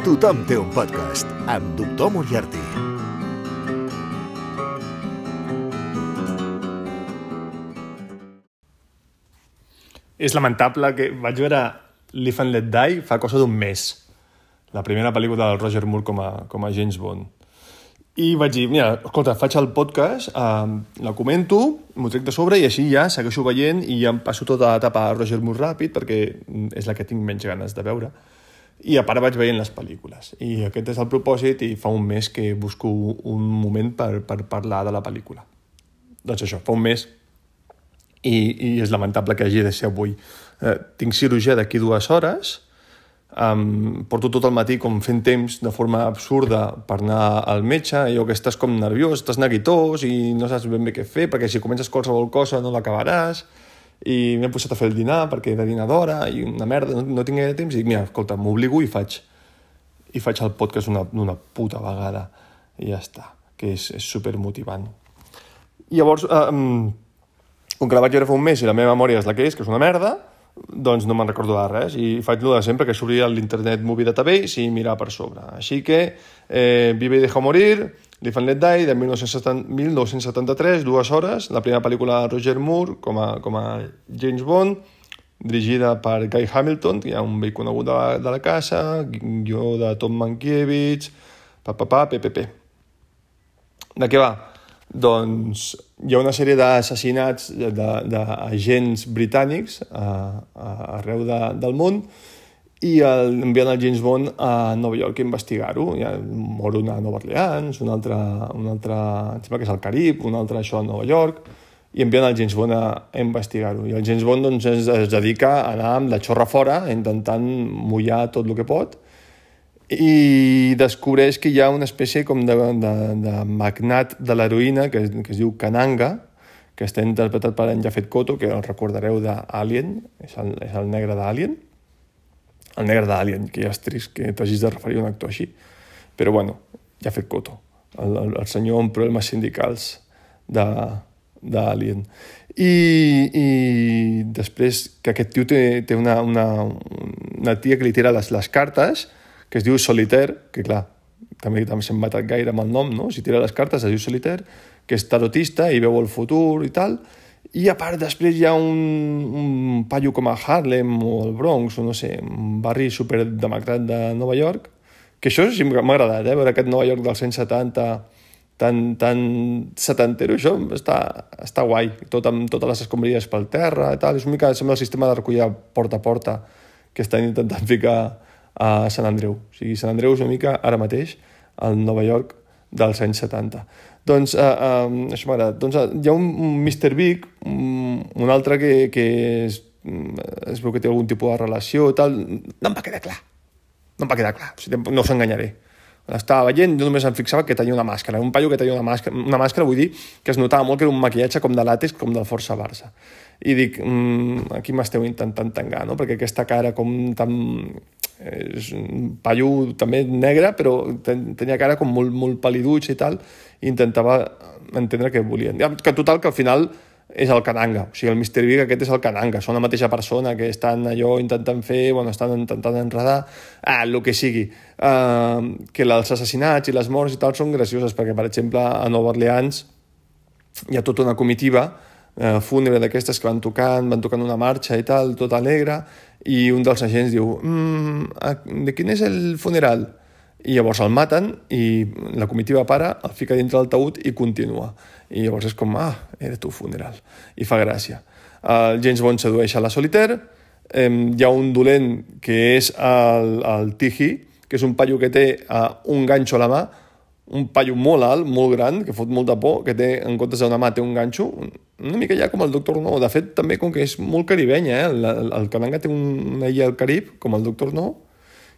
Tothom té un podcast amb Doctor Moriarty. És lamentable que vaig veure Live and Let Die fa cosa d'un mes. La primera pel·lícula del Roger Moore com a, com a James Bond. I vaig dir, mira, escolta, faig el podcast, eh, la comento, m'ho trec de sobre i així ja segueixo veient i ja em passo tota l'etapa a Roger Moore ràpid perquè és la que tinc menys ganes de veure. I a part vaig veient les pel·lícules. I aquest és el propòsit i fa un mes que busco un moment per, per parlar de la pel·lícula. Doncs això, fa un mes i, i és lamentable que hagi de ser avui. Eh, tinc cirurgia d'aquí dues hores, um, porto tot el matí com fent temps de forma absurda per anar al metge, allò que estàs com nerviós, estàs neguitós i no saps ben bé què fer, perquè si comences qualsevol cosa no l'acabaràs, i m'he posat a fer el dinar perquè era dinar d'hora i una merda, no, no tinc gaire temps i dic, mira, escolta, m'obligo i faig i faig el podcast una, una puta vegada i ja està, que és, és super motivant. I llavors, um, com que la vaig veure fa un mes i la meva memòria és la que és, que és una merda, doncs no me'n recordo de res i faig el de sempre, que s'obria l'Internet Movie Database i mirar per sobre. Així que eh, Vive i deja morir, Let Die, de 1970, 1973, dues hores, la primera pel·lícula de Roger Moore com a, com a James Bond, dirigida per Guy Hamilton, que hi ha un vell conegut de la, de la casa, guió de Tom Mankiewicz, pa, pa, pa, PPP. De què va? Doncs hi ha una sèrie d'assassinats d'agents britànics a, a, arreu de, del món i el, envien el James Bond a Nova York a investigar-ho. Ja mor una a Nova Orleans, un altre, un altre, em sembla que és al Carib, un altre això a Nova York, i envien el James Bond a, a investigar-ho. I el James Bond doncs, es, es dedica a anar amb la xorra fora, intentant mullar tot el que pot, i descobreix que hi ha una espècie com de, de, de magnat de l'heroïna que, que es diu Kananga, que està interpretat per en Jafet Koto, que el recordareu d'Alien, és, el, és el negre d'Alien, el negre d'Alien, que ja és trist que t'hagis de referir a un actor així. Però bueno, Jafet Koto, el, el, el senyor amb problemes sindicals d'Alien. I, I després que aquest tio té, té una, una, una tia que li tira les, les cartes, que es diu Solitaire, que clar, també, també s'ha matat gaire amb el nom, no? Si tira les cartes es diu Solitaire, que és tarotista i veu el futur i tal, i a part després hi ha un, un paio com a Harlem o el Bronx, o no sé, un barri super demacrat de Nova York, que això sí m'ha agradat, eh? veure aquest Nova York dels 170 tan, tan setantero, això està, està guai, tot amb totes les escombraries pel terra i tal, és una mica, sembla el sistema de recollir porta a porta que estan intentant ficar a Sant Andreu. O sigui, Sant Andreu és una mica, ara mateix, al Nova York dels anys 70. Doncs, uh, uh, això m'agrada. Doncs hi ha un, un Mr. Big, un, un altre que, que és, es veu que té algun tipus de relació tal. No em va quedar clar. No em va quedar clar. O sigui, no us enganyaré. Estava veient, jo només em fixava que tenia una màscara. Un paio que tenia una màscara, una màscara vull dir que es notava molt que era un maquillatge com de làtex, com del Força Barça. I dic, mmm, aquí m'esteu intentant tangar, no? Perquè aquesta cara com tan és un paio també negre, però ten, tenia cara com molt, molt paliduig i tal, i intentava entendre què volien. Que total, que al final és el cananga, o sigui, el Mr. Big aquest és el cananga, són la mateixa persona que estan allò intentant fer, bueno, estan intentant enredar, ah, el que sigui. Uh, que els assassinats i les morts i tal són gracioses, perquè, per exemple, a Nova Orleans hi ha tota una comitiva eh, fúnebre d'aquestes que van tocant, van tocant una marxa i tal, tot alegre, i un dels agents diu mm, de quin és el funeral? I llavors el maten i la comitiva para, el fica dintre del taüt i continua. I llavors és com, ah, era tu funeral. I fa gràcia. El James Bond sedueix a la Solitaire, eh, hi ha un dolent que és el, el Tiji, que és un paio que té uh, un ganxo a la mà, un paio molt alt, molt gran, que fot molta por, que té, en comptes d'una mà té un ganxo, una mica ja com el Doctor No. De fet, també com que és molt caribenya, eh? El, el, Cananga té una illa al Carib, com el Doctor No,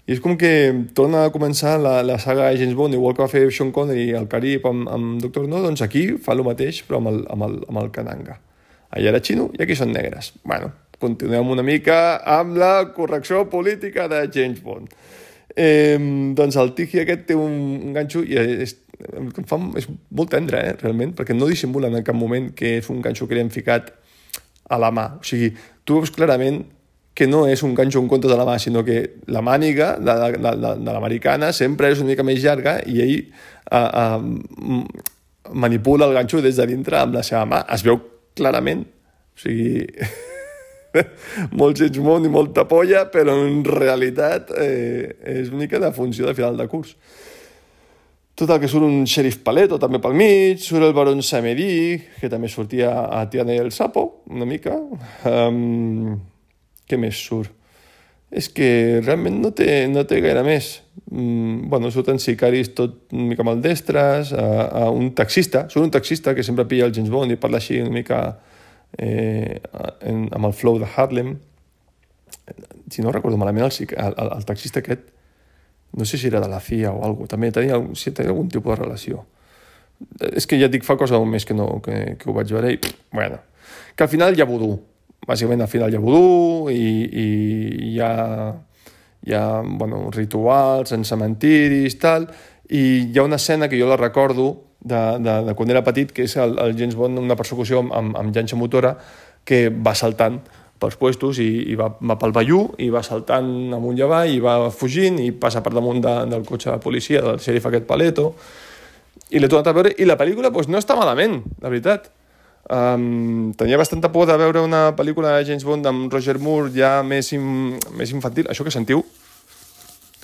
i és com que torna a començar la, la saga James Bond, igual que va fer Sean Connery al Carib amb, amb Doctor No, doncs aquí fa el mateix, però amb el, amb el, amb el Cananga. Allà era xino i aquí són negres. Bueno, continuem una mica amb la correcció política de James Bond. Eh, doncs el Tiji aquest té un, un ganxo i és, em fa, és molt tendre, eh, realment, perquè no dissimula en cap moment que és un ganxo que li hem ficat a la mà. O sigui, tu veus clarament que no és un ganxo en compte de la mà, sinó que la màniga de, de, de, de l'americana sempre és una mica més llarga i ell uh, uh, manipula el ganxo des de dintre amb la seva mà. Es veu clarament. O sigui, molt món i molta polla, però en realitat eh, és una mica de funció de final de curs. Tot el que surt un xerif Paleto també pel mig, surt el baron Samedi, que també sortia a Tiana el Sapo, una mica. Um, què més surt? És que realment no té, no té gaire més. Mm, bueno, surten sicaris tot una mica maldestres, a, a un taxista, surt un taxista que sempre pilla el James Bond i parla així una mica eh, en, amb el flow de Harlem. Si no recordo malament, el, el, el, el taxista aquest, no sé si era de la CIA o alguna també tenia, si tenia algun tipus de relació. És que ja et dic, fa cosa un mes que, no, que, que ho vaig veure i, pff, bueno, que al final hi ha vudú, bàsicament al final hi ha vudú i, i hi ha, hi ha bueno, rituals en cementiris, tal, i hi ha una escena que jo la recordo de, de, de quan era petit, que és el, el James Bond, una persecució amb, amb, amb llanxa motora que va saltant pels puestos i, i va, va pel Bayou i va saltant amunt i avall i va fugint i passa per damunt de, del cotxe de policia del xerif aquest Paleto i l'he tornat a veure i la pel·lícula pues, no està malament, la veritat Um, tenia bastanta por de veure una pel·lícula de James Bond amb Roger Moore ja més, in, més infantil. Això que sentiu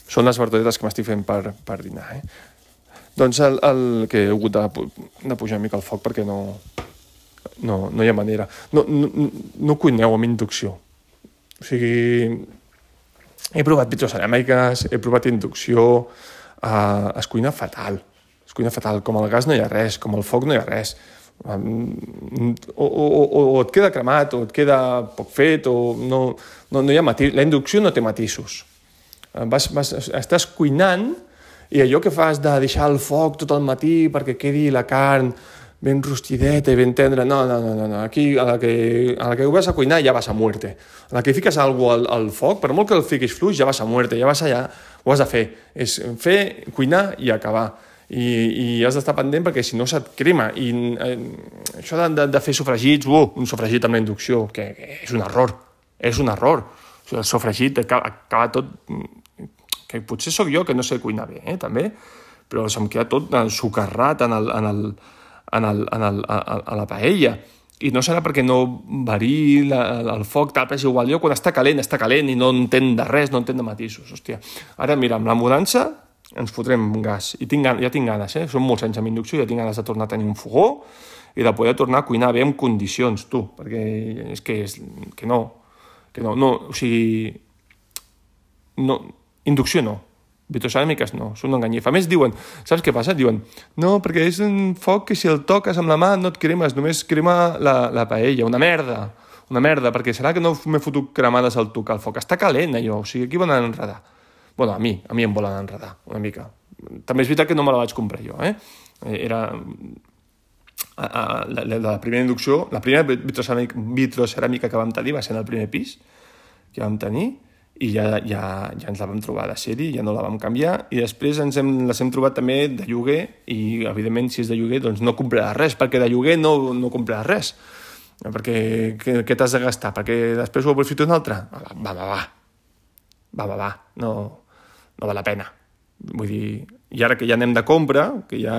són les verdaderes que m'estic fent per, per dinar. Eh? Doncs el, el que he hagut de, de pujar una mica al foc perquè no, no, no hi ha manera. No, no, no cuineu amb inducció. O sigui, he provat vitroceràmiques, he provat inducció, uh, es cuina fatal. Es cuina fatal. Com el gas no hi ha res, com el foc no hi ha res o, o, o et queda cremat, o et queda poc fet, o no, no, no hi ha matís. La inducció no té matisos. Vas, vas, estàs cuinant i allò que fas de deixar el foc tot el matí perquè quedi la carn ben rostideta i ben tendra, no, no, no, no. aquí a la, que, a la que ho vas a cuinar ja vas a muerte. A la que fiques alguna al, al foc, per molt que el fiquis fluix, ja vas a muerte, ja vas allà, ho has de fer. És fer, cuinar i acabar i, i has d'estar pendent perquè si no se't crema i eh, això de, de, de fer sofregits uh, un sofregit amb la inducció que, que és un error, és un error o sigui, el sofregit acaba, acaba tot que potser sóc jo que no sé cuinar bé, eh, també però se'm queda tot ensucarrat en, el, en, el, en, el, en el, a, a la paella i no serà perquè no varí la, el foc, tal, és igual. Jo quan està calent, està calent i no entén de res, no entén de matisos. Hòstia. Ara, mira, amb la mudança ens fotrem gas. I tinc, ja tinc ganes, eh? Són molts anys amb inducció, ja tinc ganes de tornar a tenir un fogó i de poder tornar a cuinar bé en condicions, tu, perquè és que, és, que no, que no, no, o sigui, no, inducció no, vitroceràmiques no, són un enganyif. A més diuen, saps què passa? Diuen, no, perquè és un foc que si el toques amb la mà no et cremes, només crema la, la paella, una merda, una merda, perquè serà que no m'he fotut cremades al tocar el foc. Està calent allò, o sigui, aquí van a enredar bueno, a mi, a mi em volen enredar una mica. També és veritat que no me la vaig comprar jo, eh? Era a, a, la, la, la primera inducció, la primera vitroceràmica, vitroceràmica que vam tenir va ser en el primer pis que vam tenir i ja, ja, ja ens la vam trobar de sèrie, ja no la vam canviar, i després ens hem, les hem trobat també de lloguer, i evidentment si és de lloguer doncs no compraràs res, perquè de lloguer no, no compraràs res. Perquè què, t'has de gastar? Perquè després ho aprofito un altre? Va, va, va. Va, va, va. No, no val la pena. Vull dir, i ara que ja anem de compra, que ja,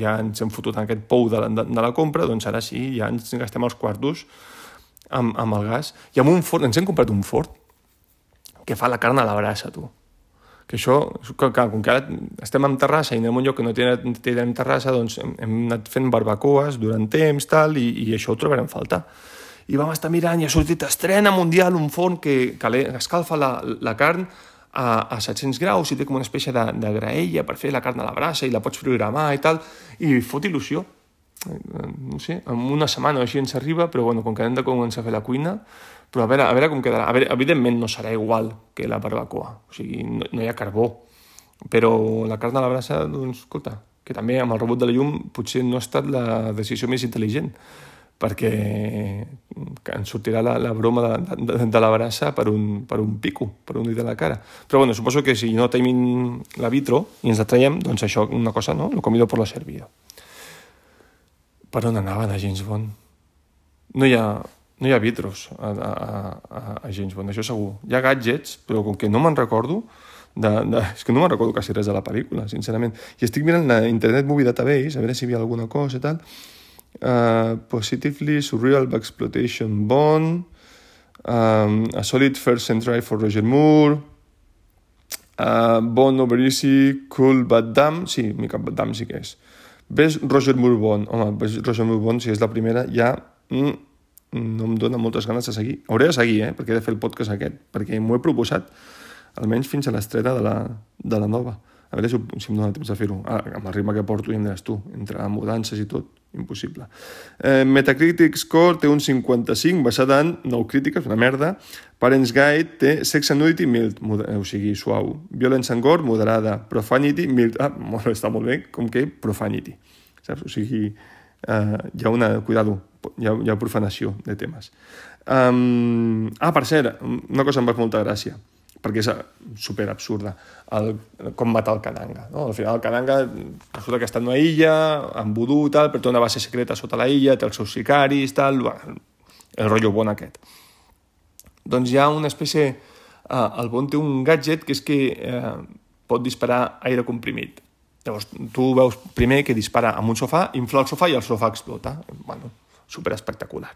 ja ens hem fotut en aquest pou de la, de, de la compra, doncs ara sí, ja ens gastem els quartos amb, amb el gas. I amb un forn, ens hem comprat un forn que fa la carn a la brasa, tu. Que això, que, que, com que ara estem en terrassa i anem a un lloc que no tenim terrassa, doncs hem, hem anat fent barbacoes durant temps, tal, i, i això ho trobarem falta. I vam estar mirant i ha sortit estrena mundial un forn que, que escalfa la, la carn a, a 700 graus i té com una espècie de, de graella per fer la carn a la brasa i la pots programar i tal, i fot il·lusió. Eh, no sé, en una setmana o així ens arriba, però bueno, com que hem de començar a fer la cuina, però a veure, a veure com quedarà. A veure, evidentment no serà igual que la barbacoa, o sigui, no, no hi ha carbó, però la carn a la brasa, doncs, escolta, que també amb el rebot de la llum potser no ha estat la decisió més intel·ligent, perquè ens sortirà la, la broma de, de, de la brassa per un, per un pico, per un dit de la cara. Però bueno, suposo que si no tenim la vitro i ens la traiem, doncs això una cosa, no? Lo comido por lo servido. Per on anava de James Bond? No hi ha, no hi ha vitros a, a, a, a James Bond, això segur. Hi ha gadgets, però com que no me'n recordo, de, de, és que no me'n recordo quasi res de la pel·lícula, sincerament. I estic mirant la Internet Movie Database, a veure si hi havia alguna cosa i tal. Uh, positively Surreal Exploitation Bond, um, A Solid First and Try for Roger Moore, uh, Bond Over Easy, Cool Bad Dam, sí, mica Bad Dam sí que és. Ves Roger Moore Bond, home, Roger Moore Bond, si és la primera, ja... Mm, no em dóna moltes ganes de seguir. Hauré de seguir, eh? perquè he de fer el podcast aquest, perquè m'ho he proposat almenys fins a l'estrena de, la, de la nova. A veure si, si em dóna temps de fer-ho. Ah, amb el ritme que porto, ja em diràs tu, entre mudances i tot, impossible. Eh, Metacritic Score té un 55, basat en 9 crítiques, una merda. Parents Guide té Sex and Nudity mild, o sigui, suau. Violence and Gore, moderada. Profanity, mild. Ah, molt, està molt bé, com que profanity. Saps? O sigui, eh, hi ha una... Cuidado, hi ha, hi ha profanació de temes. Um, ah, per cert, una cosa em va fer molta gràcia, perquè és super absurda, el, com matar el cananga. No? Al final el cananga resulta que està en una illa, amb vudú i tal, però té una base secreta sota la illa, té els seus sicaris, tal, el rotllo bon aquest. Doncs hi ha una espècie... Uh, el bon té un gadget que és que uh, pot disparar aire comprimit. Llavors, tu veus primer que dispara amb un sofà, infla el sofà i el sofà explota. Bueno, super espectacular.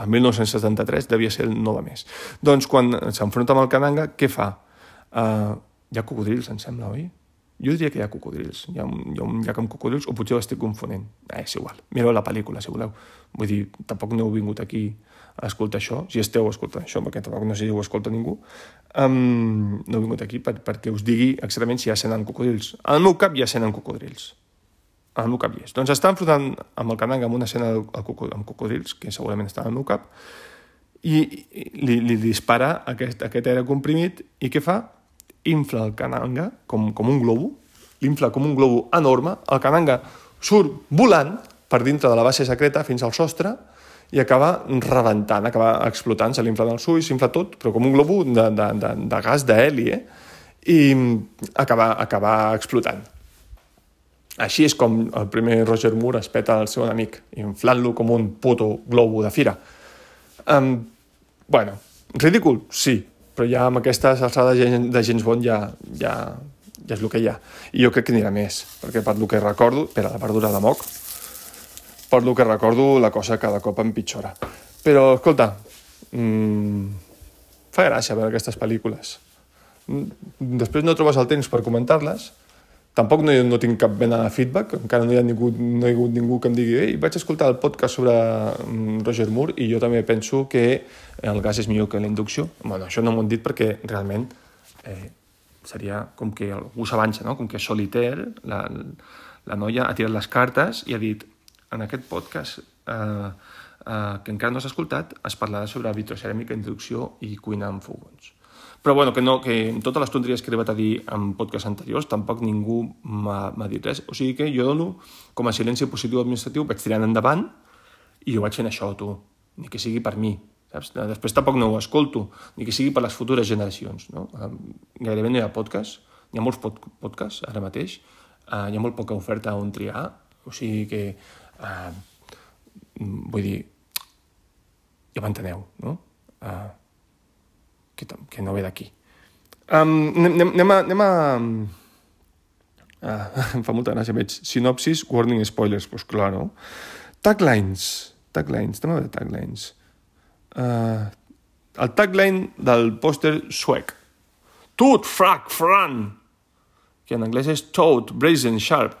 El 1973 devia ser el no de més. Doncs quan s'enfronta amb el Kananga, què fa? Uh, hi ha cocodrils, em sembla, oi? Jo diria que hi ha cocodrils. Hi ha un, hi ha un llac amb cocodrils, o potser ho estic confonent. Eh, és igual. Mireu la pel·lícula, si voleu. Vull dir, tampoc no heu vingut aquí a escoltar això, si esteu escoltant això, perquè tampoc no sé si ho escolta ningú, um, no he vingut aquí per, perquè us digui exactament si hi escena amb cocodrils. Al meu cap hi ha escena al meu cap és. Doncs està enfrontant amb el canang amb una escena amb cocodrils, que segurament està al meu cap, i li, li dispara aquest, aquest aire comprimit, i què fa? Infla el cananga com, com un globo, l'infla com un globo enorme, el cananga surt volant per dintre de la base secreta fins al sostre i acaba rebentant, acaba explotant, se l'infla els ulls, s'infla tot, però com un globo de, de, de, de gas d'heli, eh? i acaba, acaba explotant. Així és com el primer Roger Moore es peta el seu amic, inflant-lo com un puto globo de fira. Um, bueno, ridícul, sí, però ja amb aquestes alçades de James Bond ja, ja, ja és el que hi ha. I jo crec que anirà més, perquè per lo que recordo... Espera, la verdura de moc. Per lo que recordo, la cosa cada cop empitjora. Però, escolta, mmm, fa gràcia veure aquestes pel·lícules. Mm, després no trobes el temps per comentar-les, Tampoc no, no tinc cap mena de feedback, encara no hi ha ningú, no hi ha hagut ningú que em digui ei, vaig escoltar el podcast sobre mm, Roger Moore i jo també penso que el gas és millor que la inducció. Bueno, això no m'ho han dit perquè realment eh, seria com que algú s'avança, no? com que Solitaire, la, la noia ha tirat les cartes i ha dit en aquest podcast eh, eh, que encara no s'ha escoltat es parlarà sobre vitroceràmica, inducció i cuina amb fogons. Però bueno, que, no, que totes les tonteries que he arribat a dir en podcasts anteriors tampoc ningú m'ha dit res. O sigui que jo dono com a silenci positiu administratiu, vaig tirant endavant i jo vaig fent això, tu. Ni que sigui per mi, saps? Després tampoc no ho escolto, ni que sigui per les futures generacions. No? Gairebé no hi ha podcast, hi ha molts pod podcasts ara mateix, uh, hi ha molt poca oferta on triar, o sigui que, uh, vull dir, ja m'enteneu, no? Uh, que, que no ve d'aquí. Um, anem, anem a... Anem a ah, em fa molta gràcia, veig. Sinopsis, warning, spoilers, doncs pues clar, no? Taglines. Taglines, anem a veure taglines. Uh, el tagline del pòster suec. Tut, frac, fran, que en anglès és toad, brazen, sharp.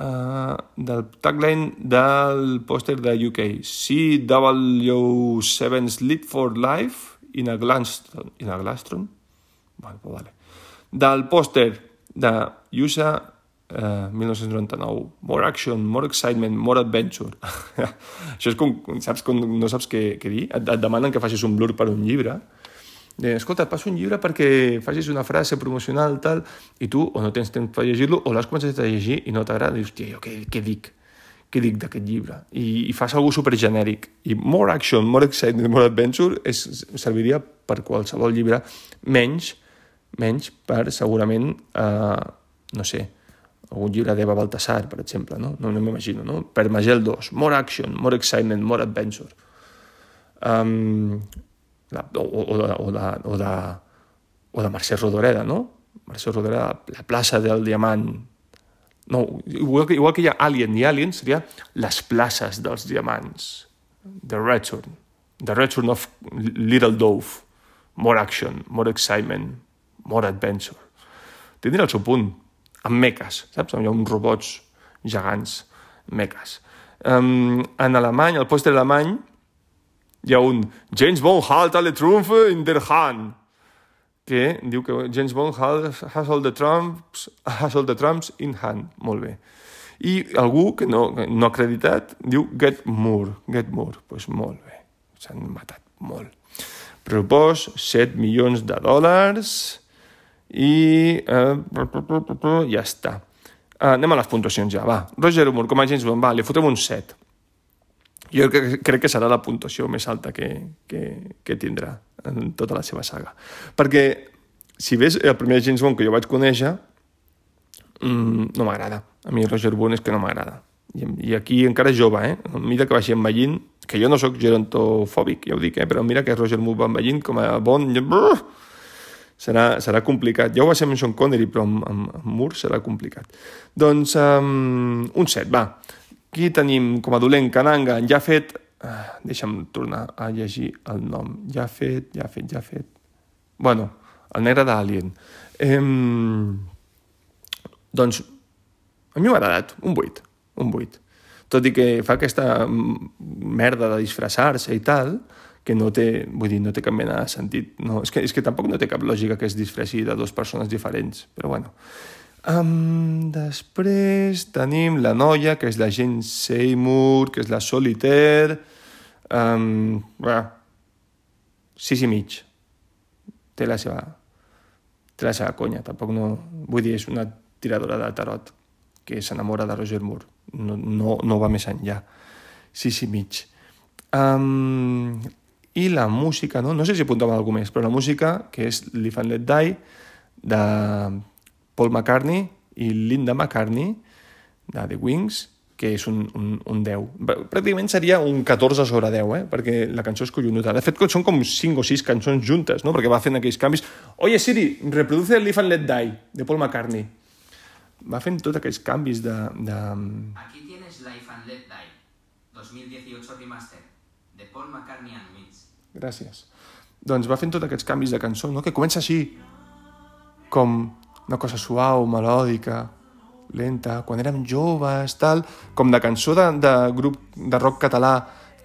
Uh, del tagline del pòster de UK. CW7's Lit for Life in a Gladstone? Vale, pues vale. Del pòster de USA eh, 1999. More action, more excitement, more adventure. Això és com, saps, com no saps què, què dir? Et, et demanen que facis un blur per un llibre. Eh, escolta, et passo un llibre perquè facis una frase promocional tal, i tu o no tens temps per llegir-lo o l'has començat a llegir i no t'agrada dius, tia, jo què, què dic? Què dic d'aquest llibre? I, I fas alguna super genèric. I more action, more excitement, more adventure és, serviria per qualsevol llibre, menys, menys per segurament, eh, no sé, algun llibre d'Eva Baltasar, per exemple, no? No, no m'imagino, no? Per Magel 2, more action, more excitement, more adventure. Um, la, o, o, de, o, de, o, de, o de Mercè Rodoreda, no? Mercè Rodoreda, la plaça del Diamant. No, igual que, igual que hi ha Alien i Alien, seria les places dels diamants. The Return. The Return of Little Dove. More action, more excitement, more adventure. Tindria el seu punt, amb meques, saps? Hi ha uns robots gegants, meques. Um, en alemany, al pòster alemany, hi ha un James Bond halt alle Trümpfe in der Hand que diu que James Bond has, has, all the trumps, has all the trumps in hand. Molt bé. I algú que no, no ha acreditat diu Get More. Get More. Doncs pues molt bé. S'han matat molt. Propos 7 milions de dòlars i eh, ja està. Uh, anem a les puntuacions ja, va. Roger Moore, com a James Bond, va, li fotem un 7. Jo crec, crec que serà la puntuació més alta que, que, que tindrà en tota la seva saga. Perquè, si ves el primer James Bond que jo vaig conèixer, mmm, no m'agrada. A mi Roger Moore és que no m'agrada. I, I aquí encara jove, eh? Mira que vagi envellint, que jo no sóc gerontofòbic, ja ho dic, eh? però mira que Roger Moore va envellint com a Bond... Brrr! serà, serà complicat. Ja ho va ser amb Sean Connery, però amb, amb, amb Moore serà complicat. Doncs um, un set, va. Aquí tenim com a dolent Kananga, ja ha fet... Ah, deixa'm tornar a llegir el nom. Ja fet, ja fet, ja fet... Bueno, el negre d'Alien. Ehm, doncs, a mi m'ha agradat, un 8, un 8. Tot i que fa aquesta merda de disfressar-se i tal, que no té, vull dir, no té cap mena de sentit. No, és, que, és que tampoc no té cap lògica que es disfressi de dues persones diferents, però bueno. Um, després tenim la noia, que és la gent Seymour, que és la Solitaire, um, bah, sis i mig. Té la seva, té la seva conya, tampoc no... Vull dir, és una tiradora de tarot que s'enamora de Roger Moore. No, no, no va més enllà. Sis i mig. Um, i la música, no? no sé si apuntava alguna més, però la música, que és Live and Let Die, de Paul McCartney i Linda McCartney, de The Wings, que és un, un, un 10. Pràcticament seria un 14 sobre 10, eh? perquè la cançó és collonuda. De fet, són com 5 o 6 cançons juntes, no? perquè va fent aquells canvis. Oye, Siri, reproduce Live and Let Die, de Paul McCartney. Va fent tots aquells canvis de... de... Aquí tienes Life and Let Die, 2018 remaster, de Paul McCartney and Mitch. Gràcies. Doncs va fent tots aquests canvis de cançó, no? que comença així, com una cosa suau, melòdica, lenta, quan érem joves, tal, com de cançó de, de grup de rock català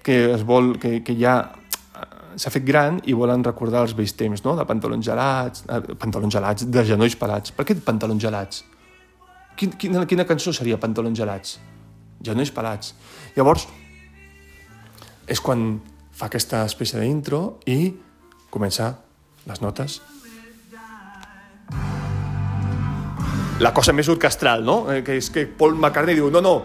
que es vol, que, que ja eh, s'ha fet gran i volen recordar els vells temps, no? De pantalons gelats, eh, pantalons gelats, de genolls pelats. Per què pantalons gelats? Quin, quina, quina cançó seria pantalons gelats? Genolls pelats. Llavors, és quan fa aquesta espècie d'intro i comença les notes. La cosa més orquestral, no? Eh, Que és que Paul McCartney diu, no, no,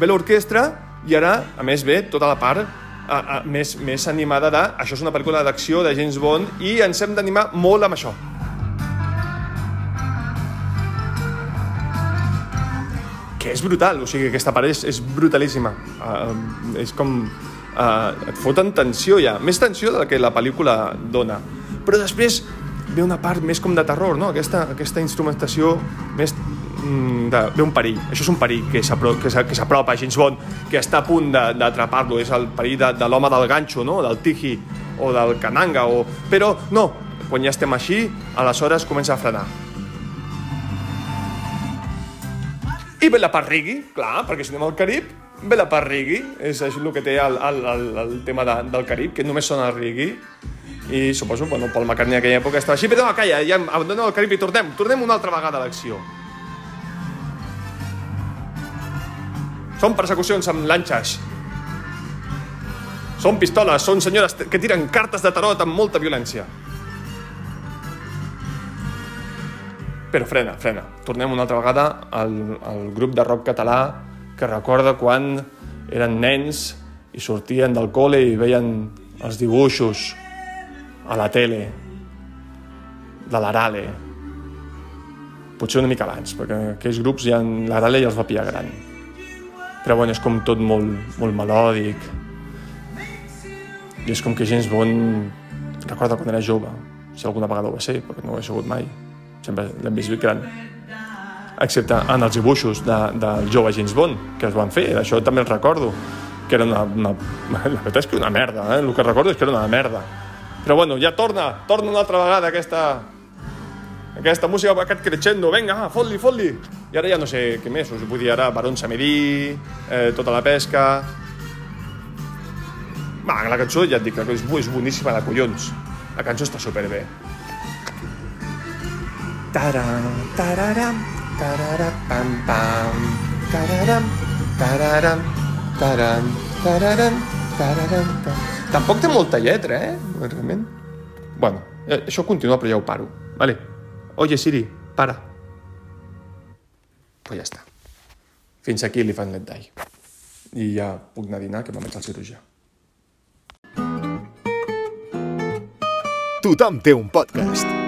ve l'orquestra i ara, a més, ve tota la part a, a, més, més animada de això és una pel·lícula d'acció de James Bond i ens hem d'animar molt amb això. que és brutal, o sigui, aquesta part és, és brutalíssima. Uh, és com... Uh, et foten tensió ja, més tensió de la que la pel·lícula dona. Però després ve una part més com de terror, no? Aquesta, aquesta instrumentació més mm, de, ve un perill, això és un perill que s'apropa a James Bond, que està a punt d'atrapar-lo, és el perill de, de l'home del ganxo, no? del tiji o del cananga, o... però no, quan ja estem així, aleshores comença a frenar. I ve la part reggae, clar, perquè si anem al Carib, ve la part reggae, és, és el que té el, el, el, el tema de, del Carib, que només sona el reggae, i suposo, bueno, Paul McCartney en aquella època estava així, però no, calla, ja abandonem el Carib i tornem, tornem una altra vegada a l'acció. Són persecucions amb lanxes. Són pistoles, són senyores que tiren cartes de tarot amb molta violència. Però frena, frena. Tornem una altra vegada al, al grup de rock català que recorda quan eren nens i sortien del col·le i veien els dibuixos a la tele de l'Arale. Potser una mica abans, perquè aquells grups ja l'Arale ja els va pillar gran. Però bueno, és com tot molt, molt melòdic. I és com que James Bond recorda quan era jove, si alguna vegada ho va ser, perquè no ho he sigut mai. Sempre l'hem vist gran. Excepte en els dibuixos de, del jove James Bond, que es van fer. Això també el recordo, que era una... una la veritat és que una merda, eh? El que recordo és que era una merda. Però bueno, ja torna, torna una altra vegada aquesta, aquesta música, aquest crescendo, vinga, fot-li, fot-li. I ara ja no sé què més, us vull dir ara Barón Samedí, eh, tota la pesca... Va, la cançó ja et dic, és, és boníssima de collons. La cançó està superbé. Taram, tararam, tararam, pam, pam, tararam, tararam, taram, tararam, tararam, tam. Tampoc té molta lletra, eh? Realment. Bueno, eh, això continua, però ja ho paro. Vale. Oye, Siri, para. Pues ja està. Fins aquí li fan let die. I ja puc anar a dinar, que m'ha el cirurgià. Tothom té un podcast.